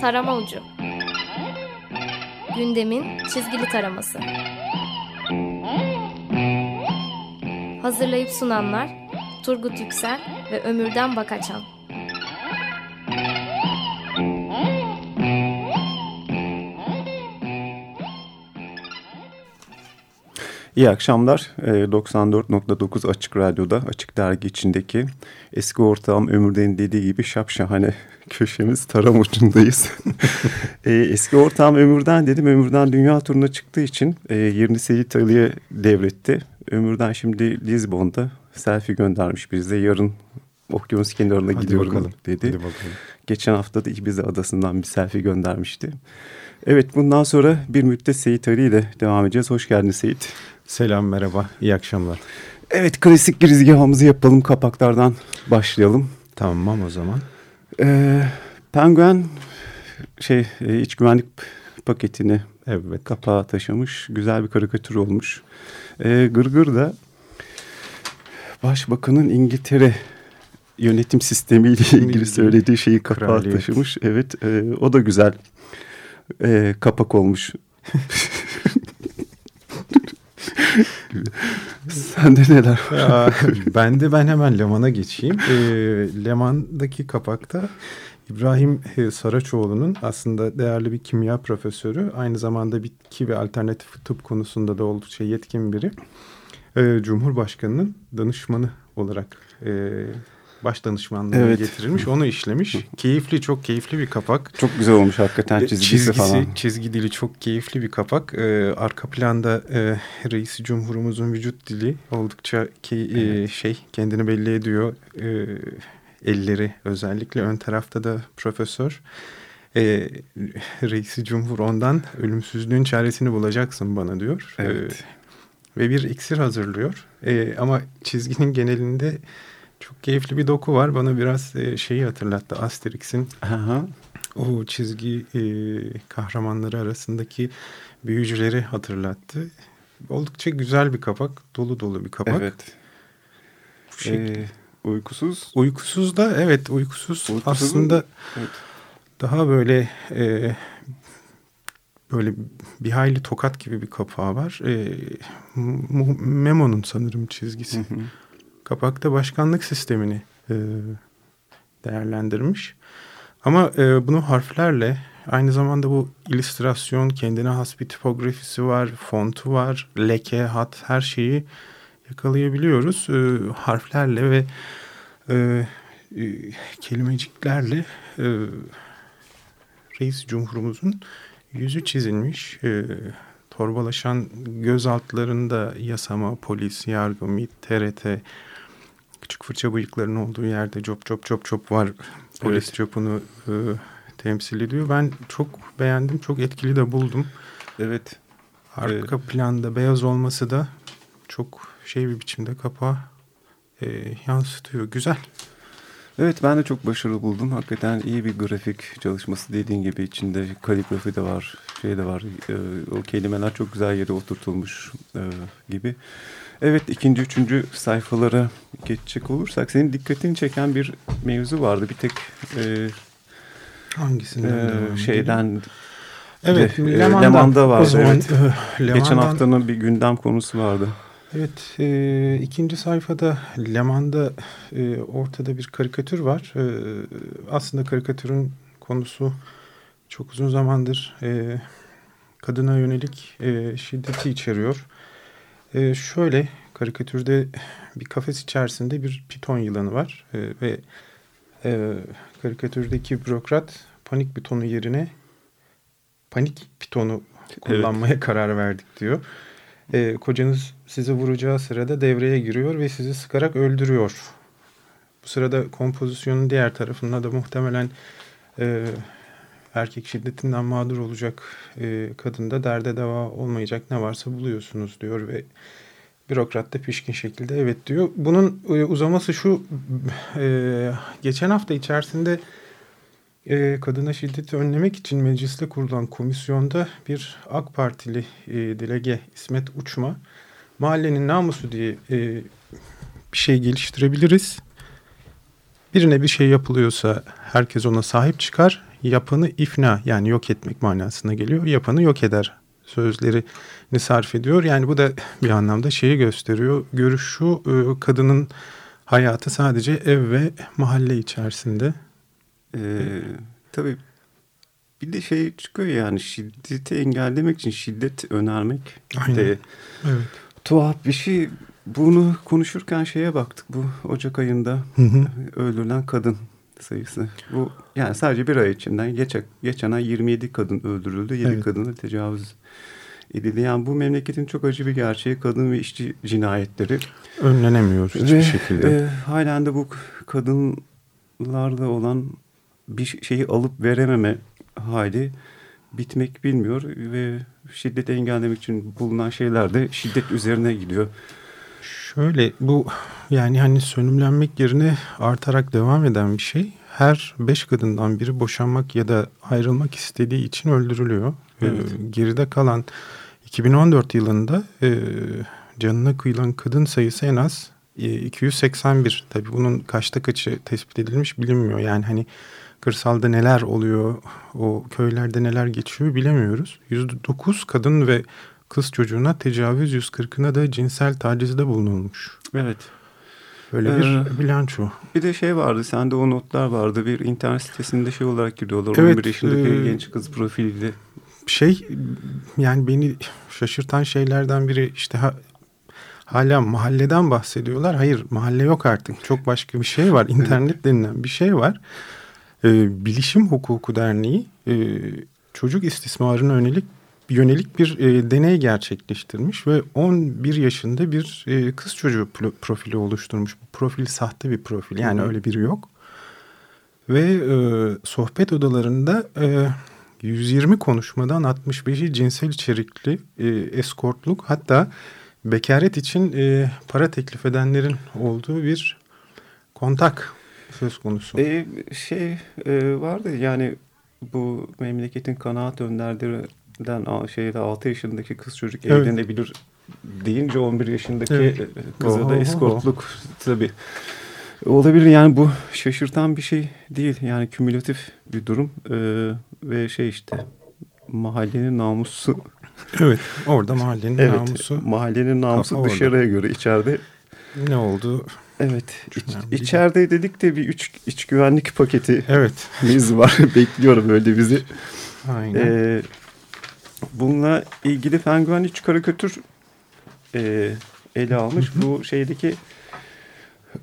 Tarama Ucu. Gündemin çizgili taraması. Hazırlayıp sunanlar Turgut Yüksel ve Ömürden Bakaçan İyi akşamlar. 94.9 ee, Açık Radyo'da, Açık Dergi içindeki eski ortağım Ömürden'in dediği gibi şapşahane köşemiz taram ucundayız. Ee, eski ortağım Ömürden dedim. Ömürden dünya turuna çıktığı için e, yerini Seyit Ali'ye devretti. Ömürden şimdi Lizbon'da selfie göndermiş bize. Yarın okyanus kenarına Hadi gidiyorum bakalım. dedi. Hadi bakalım. Geçen hafta da Ibiza adasından bir selfie göndermişti. Evet bundan sonra bir müddet Seyit Ali ile devam edeceğiz. Hoş geldin Seyit. Selam merhaba iyi akşamlar. Evet klasik girizgahımızı yapalım kapaklardan başlayalım. Tamam o zaman. Ee, Penguen şey e, iç güvenlik paketini evet. kapağa taşımış. Güzel bir karikatür olmuş. Ee, Gırgır da Başbakanın İngiltere yönetim sistemiyle ilgili söylediği şeyi kapağa Kraliyet. taşımış. Evet e, o da güzel e, kapak olmuş. Sende neler var? ben de ben hemen Leman'a geçeyim. E, Leman'daki kapakta İbrahim e, Saraçoğlu'nun aslında değerli bir kimya profesörü. Aynı zamanda bitki ve alternatif tıp konusunda da oldukça yetkin biri. E, Cumhurbaşkanı'nın danışmanı olarak e, baş danışmanlığı evet. getirilmiş. Onu işlemiş. keyifli, çok keyifli bir kapak. Çok güzel olmuş hakikaten çizgisi, çizgisi falan. Çizgi dili çok keyifli bir kapak. Ee, arka planda e, reisi cumhurumuzun vücut dili oldukça ki, e, şey kendini belli ediyor. E, elleri özellikle ön tarafta da profesör. E, reisi cumhur ondan ölümsüzlüğün çaresini bulacaksın bana diyor. Evet. E, ve bir iksir hazırlıyor. E, ama çizginin genelinde çok keyifli bir doku var. Bana biraz e, şeyi hatırlattı. Asterix'in o çizgi e, kahramanları arasındaki büyücüleri hatırlattı. Oldukça güzel bir kapak. Dolu dolu bir kapak. Evet. Bu ee, uykusuz? Uykusuz da evet uykusuz. uykusuz aslında evet. daha böyle e, böyle bir hayli tokat gibi bir kapağı var. E, Memo'nun sanırım çizgisi. Hı hı kapakta başkanlık sistemini e, değerlendirmiş. Ama e, bunu harflerle aynı zamanda bu illüstrasyon kendine has bir tipografisi var, fontu var, leke, hat her şeyi yakalayabiliyoruz. E, harflerle ve e, e, kelimeciklerle e, reis cumhurumuzun yüzü çizilmiş. E, torbalaşan göz altlarında yasama, polis, yargı, MİT, TRT, küçük fırça bıyıkların olduğu yerde cop cop cop cop var. Polis evet. copunu e, temsil ediyor. Ben çok beğendim. Çok etkili de buldum. Evet. Arka evet. planda beyaz olması da çok şey bir biçimde kapağı e, yansıtıyor. Güzel. Evet ben de çok başarılı buldum. Hakikaten iyi bir grafik çalışması dediğin gibi içinde kaligrafi de var, şey de var. E, o kelimeler çok güzel yere oturtulmuş e, gibi. Evet ikinci, üçüncü sayfalara geçecek olursak senin dikkatini çeken bir mevzu vardı. Bir tek e, hangisinden e, şeyden Evet, de, Leman'da, Leman'da vardı. Zaman, evet. E, Leman'dan, Geçen haftanın bir gündem konusu vardı. Evet, e, ikinci sayfada Leman'da e, ortada bir karikatür var. E, aslında karikatürün konusu çok uzun zamandır e, kadına yönelik e, şiddeti içeriyor. E, şöyle karikatürde bir kafes içerisinde bir piton yılanı var e, ve e, karikatürdeki bürokrat panik pitonu yerine panik pitonu kullanmaya evet. karar verdik diyor. E, kocanız sizi vuracağı sırada devreye giriyor ve sizi sıkarak öldürüyor. Bu sırada kompozisyonun diğer tarafında da muhtemelen e, erkek şiddetinden mağdur olacak e, kadında derde deva olmayacak ne varsa buluyorsunuz diyor ve bürokrat da pişkin şekilde evet diyor. Bunun e, uzaması şu e, geçen hafta içerisinde e, kadına şiddeti önlemek için mecliste kurulan komisyonda bir AK Partili e, delege İsmet Uçma mahallenin namusu diye e, bir şey geliştirebiliriz. Birine bir şey yapılıyorsa herkes ona sahip çıkar yapanı ifna yani yok etmek manasına geliyor. Yapanı yok eder sözlerini sarf ediyor. Yani bu da bir anlamda şeyi gösteriyor. Görüş şu e, kadının hayatı sadece ev ve mahalle içerisinde. Ee, tabii bir de şey çıkıyor yani şiddeti engellemek için şiddet önermek Aynen. de Evet. tuhaf bir şey. Bunu konuşurken şeye baktık bu Ocak ayında Hı hı. öldürülen kadın sayısı. Bu yani sadece bir ay içinden geçen, geçen ay 27 kadın öldürüldü. 7 Evet. kadına tecavüz edildi. Yani bu memleketin çok acı bir gerçeği kadın ve işçi cinayetleri. Önlenemiyor hiçbir Ve, şekilde. e, halen de bu kadınlarda olan bir şeyi alıp verememe hali bitmek bilmiyor ve şiddeti engellemek için bulunan şeyler de şiddet üzerine gidiyor. Şöyle bu yani hani sönümlenmek yerine artarak devam eden bir şey. Her beş kadından biri boşanmak ya da ayrılmak istediği için öldürülüyor. Ee, Evet. geride kalan 2014 yılında e, canına kıyılan kadın sayısı en az e, 281. Tabii bunun kaçta kaçı tespit edilmiş bilinmiyor. Yani hani kırsalda neler oluyor, o köylerde neler geçiyor bilemiyoruz. %9 kadın ve kız çocuğuna tecavüz 140'ına da cinsel tacizde bulunulmuş. Evet. Böyle bir Ee, bilanço. Bir de şey vardı, sende o notlar vardı. Bir internet sitesinde şey olarak giriyorlar. Evet, 11 yaşındaki e, genç kız profiliyle. Şey yani beni şaşırtan şeylerden biri işte ha, hala mahalleden bahsediyorlar. Hayır mahalle yok artık. Çok başka bir şey var. İnternet denilen bir şey var. Ee, Bilişim Hukuku Derneği e, çocuk istismarına yönelik yönelik bir e, deney gerçekleştirmiş ve 11 yaşında bir e, kız çocuğu pro- profili oluşturmuş. Bu profil sahte bir profil yani Hı hı. öyle biri yok. Ve e, sohbet odalarında e, 120 konuşmadan 65'i cinsel içerikli e, eskortluk hatta bekaret için e, para teklif edenlerin olduğu bir kontak söz konusu. E, şey e, vardı yani bu memleketin kanaat önderlerinden a- şeyde 6 yaşındaki kız çocuk Evet. evlenebilir deyince 11 yaşındaki Evet. e, kıza da eskortluk tabii. Olabilir yani bu şaşırtan bir şey değil. Yani kümülatif bir durum E, ve şey işte mahallenin namusu Evet orada mahallenin Evet, namusu mahallenin namusu Orada. dışarıya göre içeride. ne oldu? Evet, iç, içeride dedik de bir üç, iç güvenlik paketi Evet biz var. Bekliyorum öyle bizi. aynen. Ee, bununla ilgili fen güvenlik üç karikatür e, ele almış. Bu şeydeki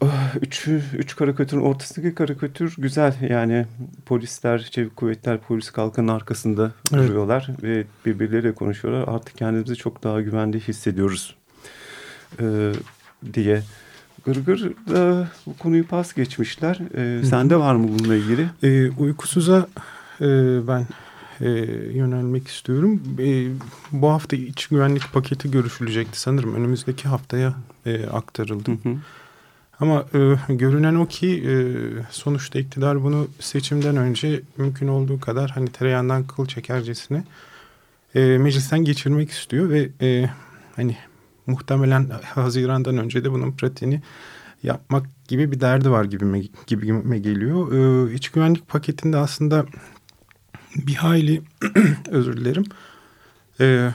ah, üç, üç karikatürün ortasındaki karikatür güzel. Yani polisler, çevik kuvvetler polis kalkanın arkasında Evet. duruyorlar ve birbirleriyle konuşuyorlar. Artık kendimizi çok daha güvende hissediyoruz e, diye. Gırgır da bu konuyu pas geçmişler. E, sende var mı bununla ilgili? E, uykusuza e, ben e, yönelmek istiyorum. E, bu hafta iç güvenlik paketi görüşülecekti sanırım. Önümüzdeki haftaya e, aktarıldı. Hı hı. Ama e, görünen o ki e, sonuçta iktidar bunu seçimden önce mümkün olduğu kadar hani tereyağından kıl çekercesine e, meclisten geçirmek istiyor ve e, hani muhtemelen Haziran'dan önce de bunun pratiğini yapmak gibi bir derdi var gibime, gibime geliyor. E, iç güvenlik paketinde aslında bir hayli özür dilerim e,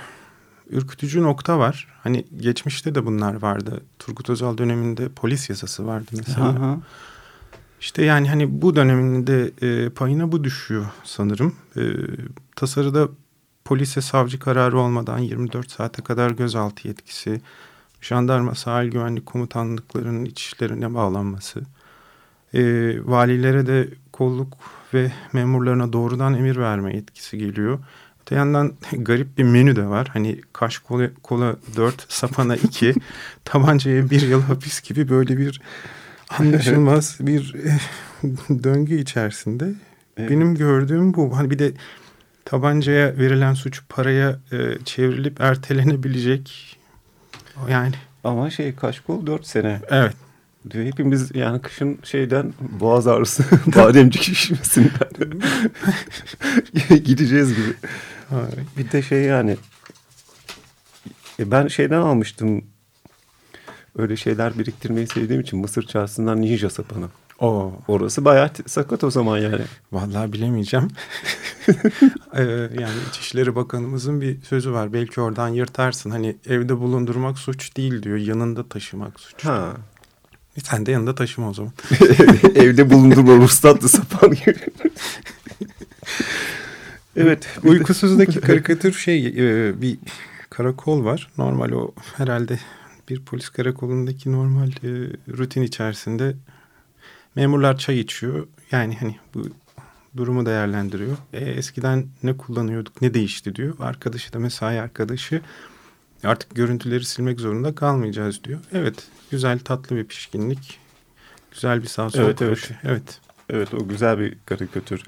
ürkütücü nokta var. Hani geçmişte de bunlar vardı. Turgut Özal döneminde polis yasası vardı mesela. Aha. İşte yani hani bu döneminde e, payına bu düşüyor sanırım. E, tasarıda polise savcı kararı olmadan 24 saate kadar gözaltı yetkisi, jandarma sahil güvenlik komutanlıklarının iç işlerine bağlanması, e, valilere de kolluk ve memurlarına doğrudan emir verme yetkisi geliyor. Öte yandan garip bir menü de var. Hani kaş kola, kola 4, sapana 2, tabancaya bir yıl hapis gibi böyle bir anlaşılmaz bir eh, döngü içerisinde. Evet. Benim gördüğüm bu. Hani bir de tabancaya verilen suç paraya e, çevrilip ertelenebilecek. Yani Ama şey kaşkol 4 sene evet. Diyor. Hepimiz yani kışın şeyden boğaz ağrısı, bademcik şişmesinden gideceğiz gibi. Bir de şey yani e, ben şeyden almıştım öyle şeyler biriktirmeyi sevdiğim için Mısır çarşısından ninja sapanı. Oo. Orası bayağı sakat o zaman yani. Vallahi bilemeyeceğim. ee, yani İçişleri Bakanımızın bir sözü var. Belki oradan yırtarsın. Hani evde bulundurmak suç değil diyor. Yanında taşımak suç. Ha. E sen de yanında taşıma o zaman. evde bulundurma ruhsatlı sapan gibi. evet. Uykusuzdaki karikatür şey e, bir karakol var. Normal o herhalde bir polis karakolundaki normal e, rutin içerisinde memurlar çay içiyor. Yani hani bu durumu değerlendiriyor. E, eskiden ne kullanıyorduk ne değişti diyor. Arkadaşı da mesai arkadaşı artık görüntüleri silmek zorunda kalmayacağız diyor. Evet güzel tatlı bir pişkinlik. Güzel bir sağ sol evet, evet. evet. Evet o güzel bir karikatür.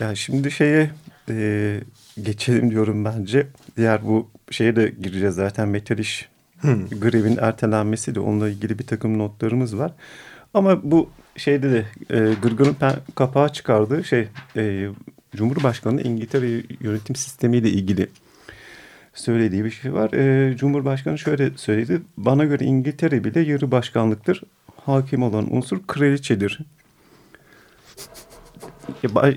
Yani şimdi şeye e, geçelim diyorum bence. Diğer bu şeye de gireceğiz zaten metal iş hmm. grevin ertelenmesi de onunla ilgili bir takım notlarımız var. Ama bu şeyde de e, Gırgır'ın kapağı çıkardığı şey e, Cumhurbaşkanı İngiltere yönetim sistemiyle ilgili söylediği bir şey var. E, Cumhurbaşkanı şöyle söyledi. Bana göre İngiltere bile yarı başkanlıktır. Hakim olan unsur kraliçedir.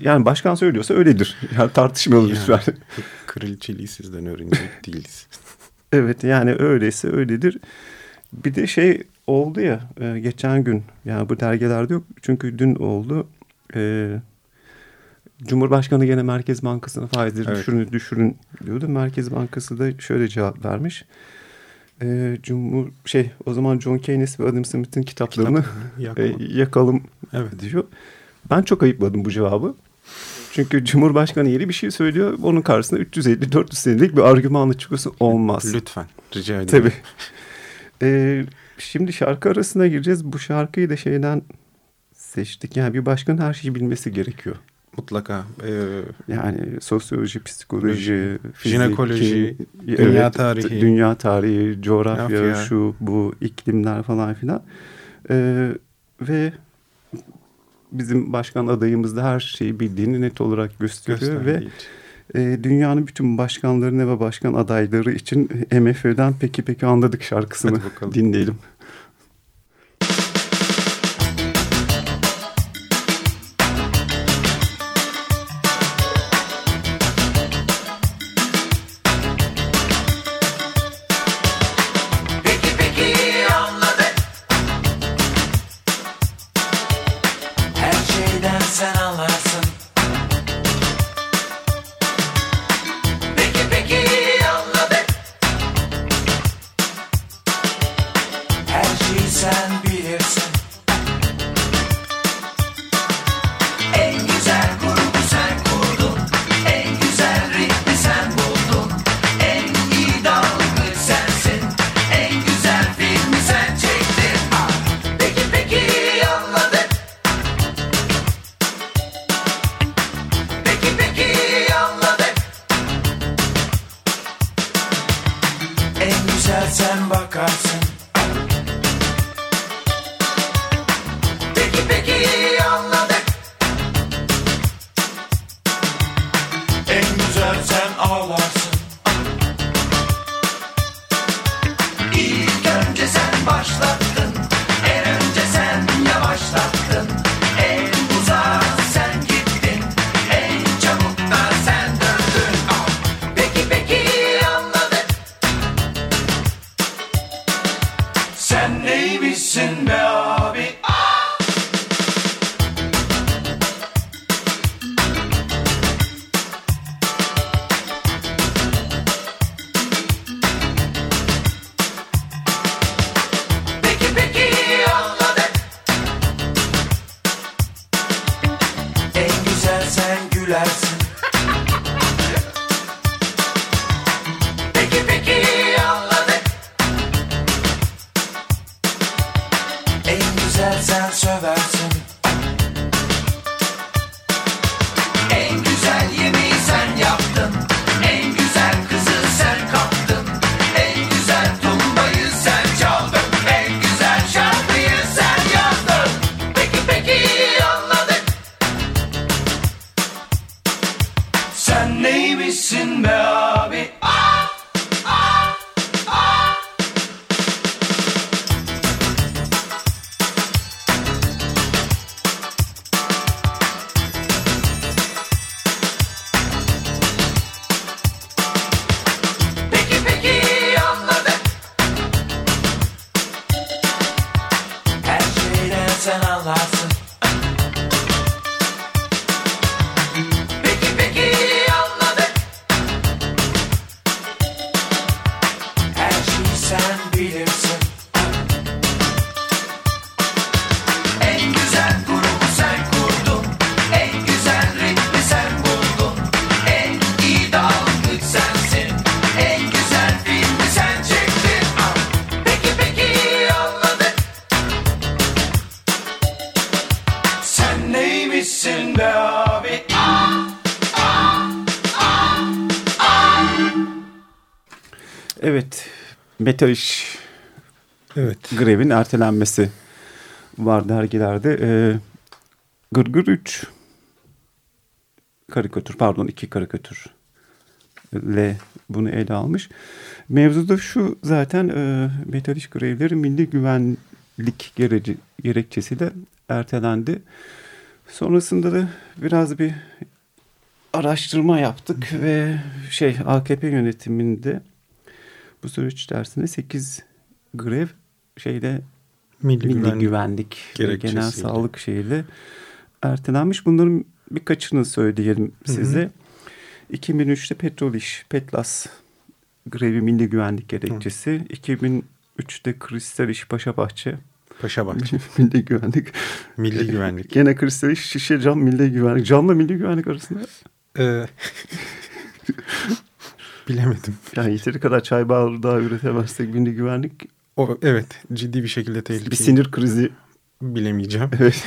Yani başkan söylüyorsa öyledir. Yani tartışmayalım yani, lütfen. Kraliçeliği sizden öğrenecek değiliz. evet yani öyleyse öyledir. Bir de şey oldu ya e, geçen gün yani bu dergilerde yok çünkü dün oldu. E, Cumhurbaşkanı gene Merkez Bankası'na faizleri evet. düşürün, düşürün diyordu. Merkez Bankası da şöyle cevap vermiş. E, Cumhur şey o zaman John Keynes ve Adam Smith'in kitaplarını Kitap, e, yakalım evet. diyor. Ben çok ayıpladım bu cevabı. Çünkü Cumhurbaşkanı yeri bir şey söylüyor. Onun karşısında 350-400 senelik bir argümanla çıkıyorsun. Olmaz. Lütfen. Rica ederim. Tabii. Ee, şimdi şarkı arasına gireceğiz. Bu şarkıyı da şeyden seçtik. Yani bir başkanın her şeyi bilmesi gerekiyor. Mutlaka. Ee, yani sosyoloji, psikoloji, fizik, jinekoloji, dünya evet, tarihi. Dünya tarihi, coğrafya, Mafya. şu, bu, iklimler falan filan. Ee, ve bizim başkan adayımız da her şeyi bildiğini net olarak gösteriyor ve e, dünyanın bütün başkanlarına ve başkan adayları için MFÖ'den peki peki anladık şarkısını dinleyelim. Metal İş Evet. grevin ertelenmesi var dergilerde. Ee, Gırgır 3 karikatür, pardon iki karikatür ile bunu ele almış. Mevzu da şu zaten e, Metal İş grevleri milli güvenlik gereci, gerekçesiyle ertelendi. Sonrasında da biraz bir araştırma yaptık ve şey AKP yönetiminde bu süreç içerisinde 8 grev şeyde Milli, milli güvenlik. güvenlik, ve genel sağlık şeyiyle ertelenmiş. Bunların birkaçını söyleyelim size. 2003'te Petrol İş, Petlas grevi milli güvenlik gerekçesi. 2003'te Kristal İş Paşabahçe Paşa Bahçe. milli güvenlik. Milli güvenlik. Gene Kristal İş Şişe Cam milli güvenlik. Camla milli güvenlik arasında Ee, bilemedim. yani yeteri kadar çay bardağı üretemezsek milli güvenlik O, evet ciddi bir şekilde tehlikeli. bir sinir krizi Bilemeyeceğim. Evet.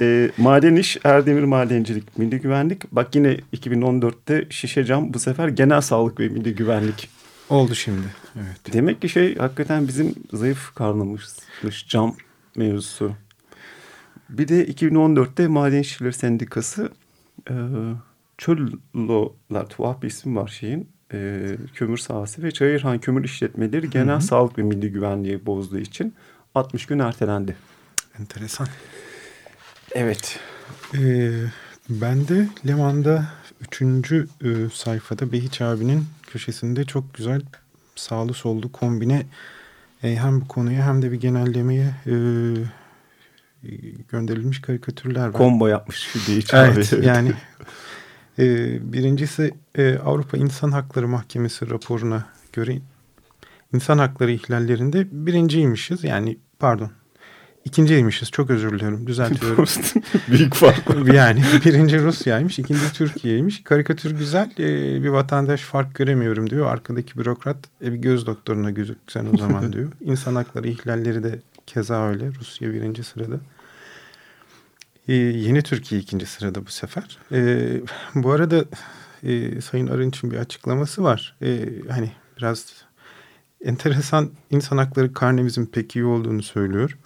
e, maden iş, Erdemir Madencilik, Milli Güvenlik. Bak yine 2014'te Şişe Cam bu sefer genel sağlık ve milli güvenlik. Oldu şimdi. Evet. Demek ki şey hakikaten bizim zayıf karnımızmış cam mevzusu. Bir de 2014'te Maden İşçileri Sendikası e, Çöllolar tuhaf bir isim var şeyin. E, kömür sahası ve Çayırhan Kömür İşletmeleri genel sağlık ve milli güvenliği bozduğu için 60 gün ertelendi. Enteresan. Evet. Ee, ben de Leman'da üçüncü e, sayfada Behiç abinin köşesinde çok güzel sağlı sollu kombine e, hem bu konuya hem de bir genellemeye e, gönderilmiş karikatürler var. Combo yapmış diye hiç Evet abi. yani e, birincisi e, Avrupa İnsan Hakları Mahkemesi raporuna göre insan hakları ihlallerinde birinciymişiz. Yani pardon ikinciymişiz çok özür diliyorum düzeltiyorum. Büyük fark var. yani birinci Rusya'ymış ikinci Türkiye'ymiş. Karikatür güzel e, bir vatandaş fark göremiyorum diyor. Arkadaki bürokrat e, bir göz doktoruna gözüksen o zaman diyor. İnsan hakları ihlalleri de keza öyle. Rusya birinci sırada. Ee, yeni Türkiye ikinci sırada bu sefer. Ee, bu arada e, Sayın Arınç'ın bir açıklaması var. Ee, hani biraz enteresan insan hakları karnemizin pek iyi olduğunu söylüyor.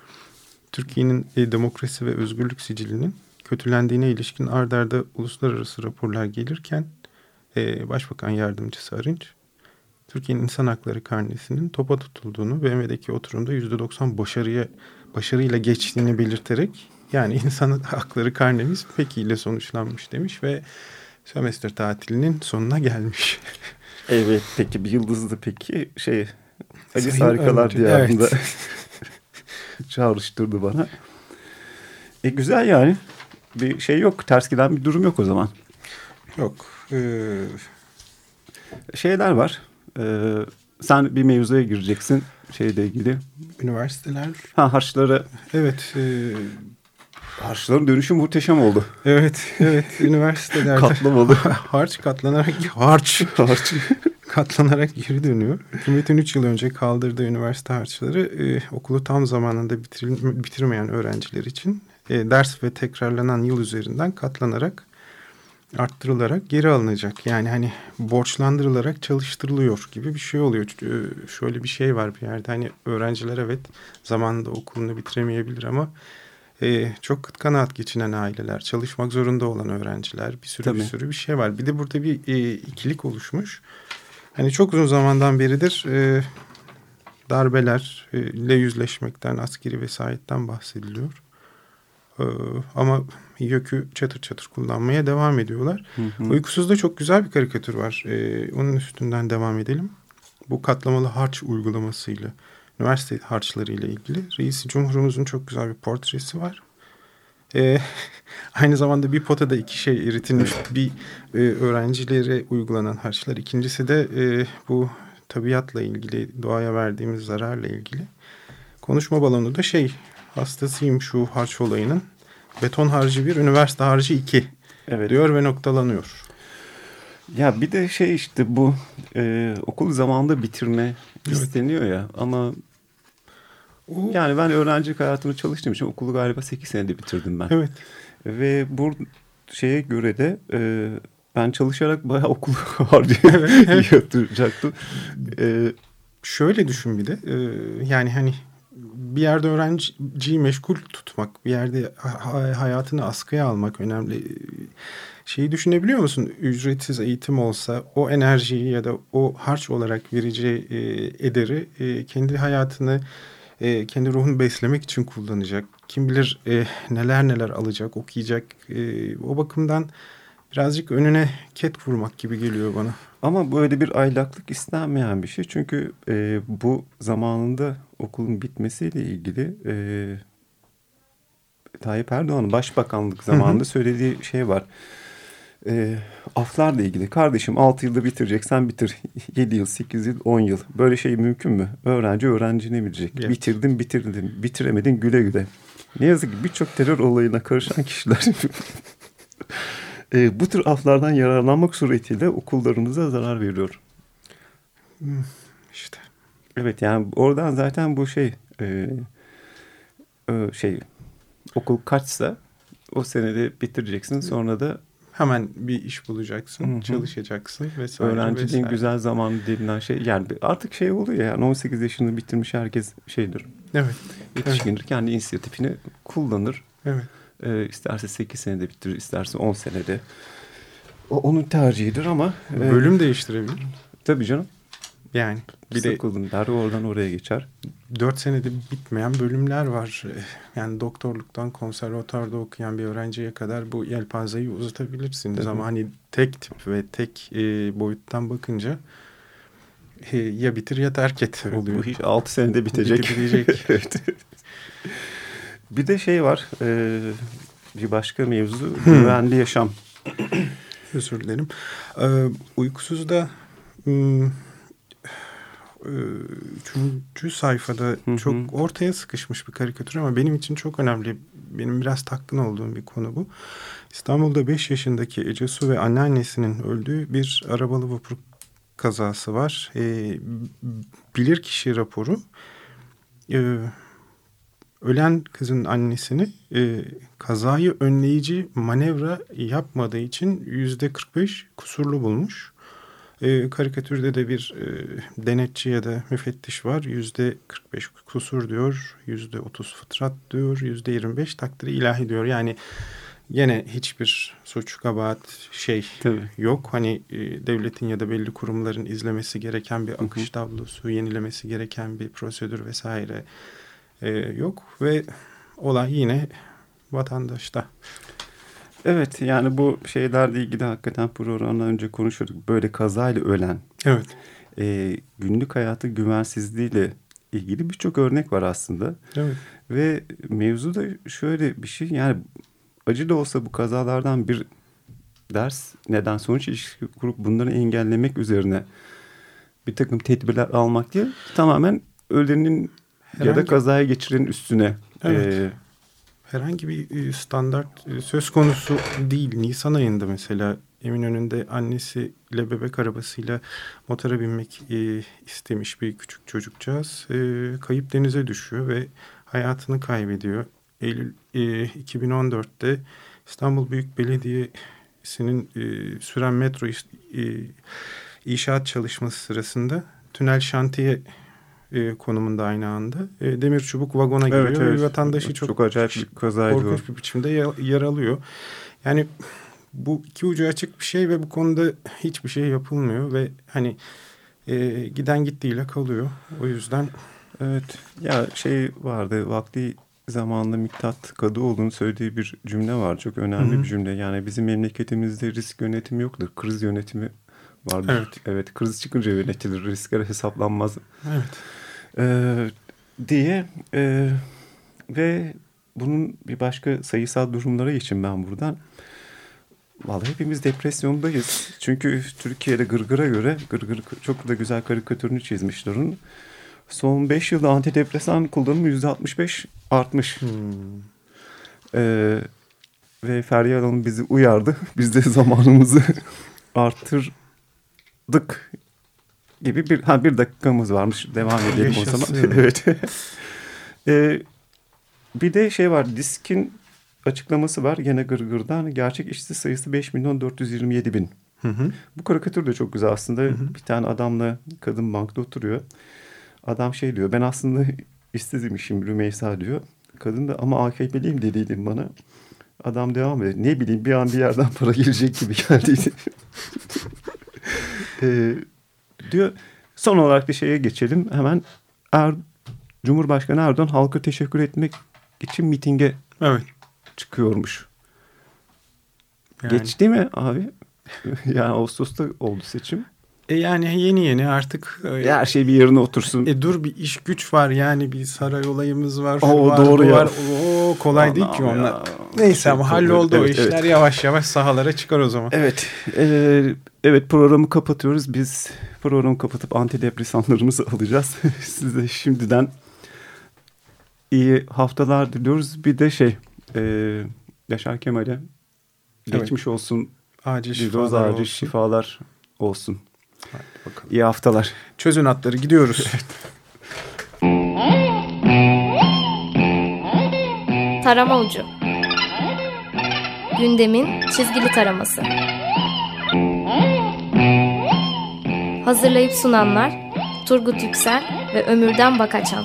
Türkiye'nin e, demokrasi ve özgürlük sicilinin kötülendiğine ilişkin ard arda uluslararası raporlar gelirken e, Başbakan Yardımcısı Arınç Türkiye'nin insan hakları karnesinin topa tutulduğunu BM'deki oturumda %90 başarıya başarıyla geçtiğini belirterek yani insan hakları karnemiz pek iyiyle sonuçlanmış demiş ve sömestr tatilinin sonuna gelmiş. Evet peki bir yıldızlı peki şey Sayın Harikalar Diyarı'nda evet. çağrıştırdı bana. E güzel yani. Bir şey yok. Ters giden bir durum yok o zaman. Yok. Ee, Şeyler var. Ee, sen bir mevzuya gireceksin şeyle ilgili. üniversiteler Ha harçları. evet e, Harçların dönüşü muhteşem oldu. evet evet üniversitelerde Katlamalı. harç katlanarak harç Harç. katlanarak geri dönüyor. Hükümetin 3 yıl önce kaldırdığı üniversite harçları e, okulu tam zamanında bitiril- bitirmeyen öğrenciler için e, ders ve tekrarlanan yıl üzerinden katlanarak arttırılarak geri alınacak. Yani hani borçlandırılarak çalıştırılıyor gibi bir şey oluyor. E, Şöyle bir şey var bir yerde hani öğrenciler evet zamanında okulunu bitiremeyebilir ama e, çok kıt kanaat geçinen aileler, çalışmak zorunda olan öğrenciler bir sürü bir Tabii. sürü bir şey var. Bir de burada bir e, ikilik oluşmuş. Hani çok uzun zamandan beridir e, darbelerle yüzleşmekten, askeri vesayetten bahsediliyor. E, ama YÖK'ü çatır çatır kullanmaya devam ediyorlar. Uykusuz'da çok güzel bir karikatür var. E, onun üstünden devam edelim. Bu katlamalı harç uygulamasıyla, üniversite harçlarıyla ilgili. Reisi Cumhurumuzun çok güzel bir portresi var. E, aynı zamanda bir potada iki şey eritilmiş. Bir e, öğrencilere uygulanan harçlar. İkincisi de e, bu tabiatla ilgili, doğaya verdiğimiz zararla ilgili. Konuşma balonu da şey, hastasıyım şu harç olayının. Beton harcı bir, üniversite harcı iki Evet. diyor ve noktalanıyor. Ya bir de şey işte bu e, okul zamanında bitirme Evet. isteniyor ya ama O, yani ben öğrencilik hayatımda çalıştığım için okulu galiba 8 senede bitirdim ben. evet. Ve bu şeye göre de e, ben çalışarak bayağı okul harcayacaktım. E, Şöyle düşün bir de e, yani hani bir yerde öğrenciyi meşgul tutmak, bir yerde hayatını askıya almak önemli. Şeyi düşünebiliyor musun? Ücretsiz eğitim olsa o enerjiyi ya da o harç olarak vereceği e, ederi e, kendi hayatını, e, kendi ruhunu beslemek için kullanacak. Kim bilir e, neler neler alacak, okuyacak. E, o bakımdan birazcık önüne ket vurmak gibi geliyor bana. Ama böyle bir aylaklık istenmeyen bir şey. Çünkü e, bu zamanında okulun bitmesiyle ilgili e, Tayyip Erdoğan'ın başbakanlık zamanında söylediği şey var. E, aflarla ilgili kardeşim 6 yılda bitireceksen bitir. 7 yıl, 8 yıl, 10 yıl. Böyle şey mümkün mü? Öğrenci öğrencine bilecek. Evet. Bitirdin bitirdin. Bitiremedin güle güle. Ne yazık ki birçok terör olayına karışan kişiler e, bu tür aflardan yararlanmak suretiyle okullarımıza zarar veriyor. Hmm, işte. Evet yani oradan zaten bu şey e, e, şey okul kaçsa o senede bitireceksin sonra da hemen bir iş bulacaksın, Hı -hı. çalışacaksın vesaire. Öğrenciliğin vesaire. güzel zamanı denilen şey yani artık şey oluyor yani 18 yaşında bitirmiş herkes şeydir. Evet. Yetişkindir evet. kendi inisiyatifini kullanır. Evet. E, isterse 8 senede bitirir, isterse 10 senede. O onun tercihidir ama... E, Bölüm e, değiştirebilir. Tabii canım. Yani bir de der oradan oraya geçer. Dört senede bitmeyen bölümler var. Yani doktorluktan konservatuarda okuyan bir öğrenciye kadar bu yelpazeyi uzatabilirsiniz. Ama hani tek tip ve tek e, boyuttan bakınca e, ya bitir ya terk et oluyor. Bu iş altı senede bitecek. bitecek. evet. Bir de şey var. E, bir başka mevzu. Güvenli yaşam. Özür dilerim. Ee, uykusuzda ım, üçüncü sayfada hı hı. çok ortaya sıkışmış bir karikatür ama benim için çok önemli. Benim biraz takkın olduğum bir konu bu. İstanbul'da 5 yaşındaki Ece Su ve anneannesinin öldüğü bir arabalı vapur kazası var. E, bilirkişi raporu. E, ölen kızın annesini e, kazayı önleyici manevra yapmadığı için yüzde 45 kusurlu bulmuş. E, karikatürde de bir e, denetçi ya da müfettiş var. Yüzde 45 kusur diyor, yüzde 30 fıtrat diyor, yüzde 25 takdiri ilahi diyor. Yani yine hiçbir suç, kabahat şey Tabii. yok. Hani e, devletin ya da belli kurumların izlemesi gereken bir akış tablosu, yenilemesi gereken bir prosedür vesaire e, yok ve olay yine vatandaşta. Evet yani bu şeylerle ilgili hakikaten programdan önce konuşuyorduk. Böyle kazayla ölen. Evet. E, günlük hayatı güvensizliğiyle ilgili birçok örnek var aslında. Evet. Ve mevzu da şöyle bir şey yani acı da olsa bu kazalardan bir ders neden sonuç ilişki kurup bunları engellemek üzerine bir takım tedbirler almak değil tamamen ölenin Herhangi... ya da kazaya geçirenin üstüne evet. e, herhangi bir e, standart e, söz konusu değil. Nisan ayında mesela Eminönü'nde annesiyle bebek arabasıyla motora binmek e, istemiş bir küçük çocukcağız. Kayıp denize düşüyor ve hayatını kaybediyor. Eylül e, 2014'te İstanbul Büyük Belediyesi'nin süren metro e, inşaat çalışması sırasında tünel şantiye e, konumunda aynı anda. E, demir çubuk vagona giriyor evet, evet. ve vatandaşı çok, çok acayip bir kazaydı korkunç bir biçimde yer, alıyor. Yani bu iki ucu açık bir şey ve bu konuda hiçbir şey yapılmıyor ve hani e, giden gittiğiyle kalıyor. O yüzden evet ya şey vardı vakti zamanında Miktat Kadıoğlu'nun söylediği bir cümle var. Çok önemli Hı -hı. bir cümle. Yani bizim memleketimizde risk yönetimi yoktur. Kriz yönetimi vardır. Evet. Evet kriz çıkınca yönetilir. Riskler hesaplanmaz. Evet. Ee, diye e, ve bunun bir başka sayısal durumlara için ben buradan Vallahi hepimiz depresyondayız. Çünkü Türkiye'de Gırgır'a göre Gırgır çok da güzel karikatürünü çizmişler onun. Son 5 yılda antidepresan kullanımı %65 artmış. Hmm. Ee, ve Feryal Hanım bizi uyardı. Biz de zamanımızı artır dık gibi bir ha bir dakikamız varmış. Devam edelim o zaman. evet. ee, bir de şey var diskin açıklaması var gene Gırgır'dan. Gerçek işsiz sayısı 5 milyon 427 bin. Hı hı. Bu karikatür de çok güzel aslında. Hı hı. Bir tane adamla kadın bankta oturuyor. Adam şey diyor ben aslında işsizmişim Rümeysa diyor. Kadın da ama AKP'liyim dediydim bana. Adam devam ediyor. Ne bileyim bir an bir yerden para gelecek gibi geldiydi. ee, diyor son olarak bir şeye geçelim. Hemen er, Cumhurbaşkanı Erdoğan halka teşekkür etmek için mitinge evet. çıkıyormuş. Yani. Geçti mi abi? yani Ağustos'ta oldu seçim. E yani yeni yeni artık e, her şey bir yerine otursun. E dur bir iş güç var yani bir saray olayımız var. O var, doğru ya. Var. O kolay değil ki onlar. Ya. Neyse ama halloldu evet, o işler evet. yavaş yavaş sahalara çıkar o zaman. Evet. E, evet programı kapatıyoruz. Biz programı kapatıp antidepresanlarımızı alacağız. Size şimdiden iyi haftalar diliyoruz. Bir de şey e, Yaşar Kemal'e evet. geçmiş olsun. Acil şifalar acil olsun. şifalar olsun. Hadi bakalım. İyi haftalar. Çözün atları gidiyoruz. Tarama Ucu Gündemin çizgili taraması Hazırlayıp sunanlar Turgut Yüksel ve Ömürden Bakaçan